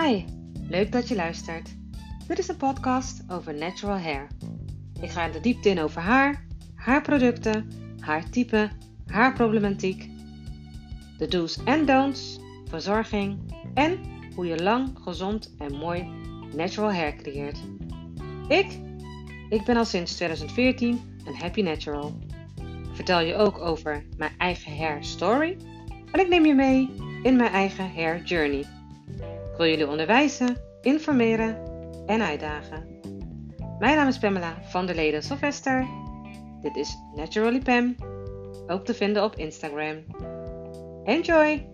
Hi, leuk dat je luistert. Dit is een podcast over natural hair. Ik ga de diepte in over haar, haarproducten, haartype, haarproblematiek, de do's en don'ts, verzorging en hoe je lang, gezond en mooi natural hair creëert. Ik, ik ben al sinds 2014 een happy natural. Ik vertel je ook over mijn eigen hair story en ik neem je mee in mijn eigen hair journey. Ik wil jullie onderwijzen, informeren en uitdagen. Mijn naam is Pamela van der Leden Sylvester. Dit is Naturally Pam, ook te vinden op Instagram. Enjoy!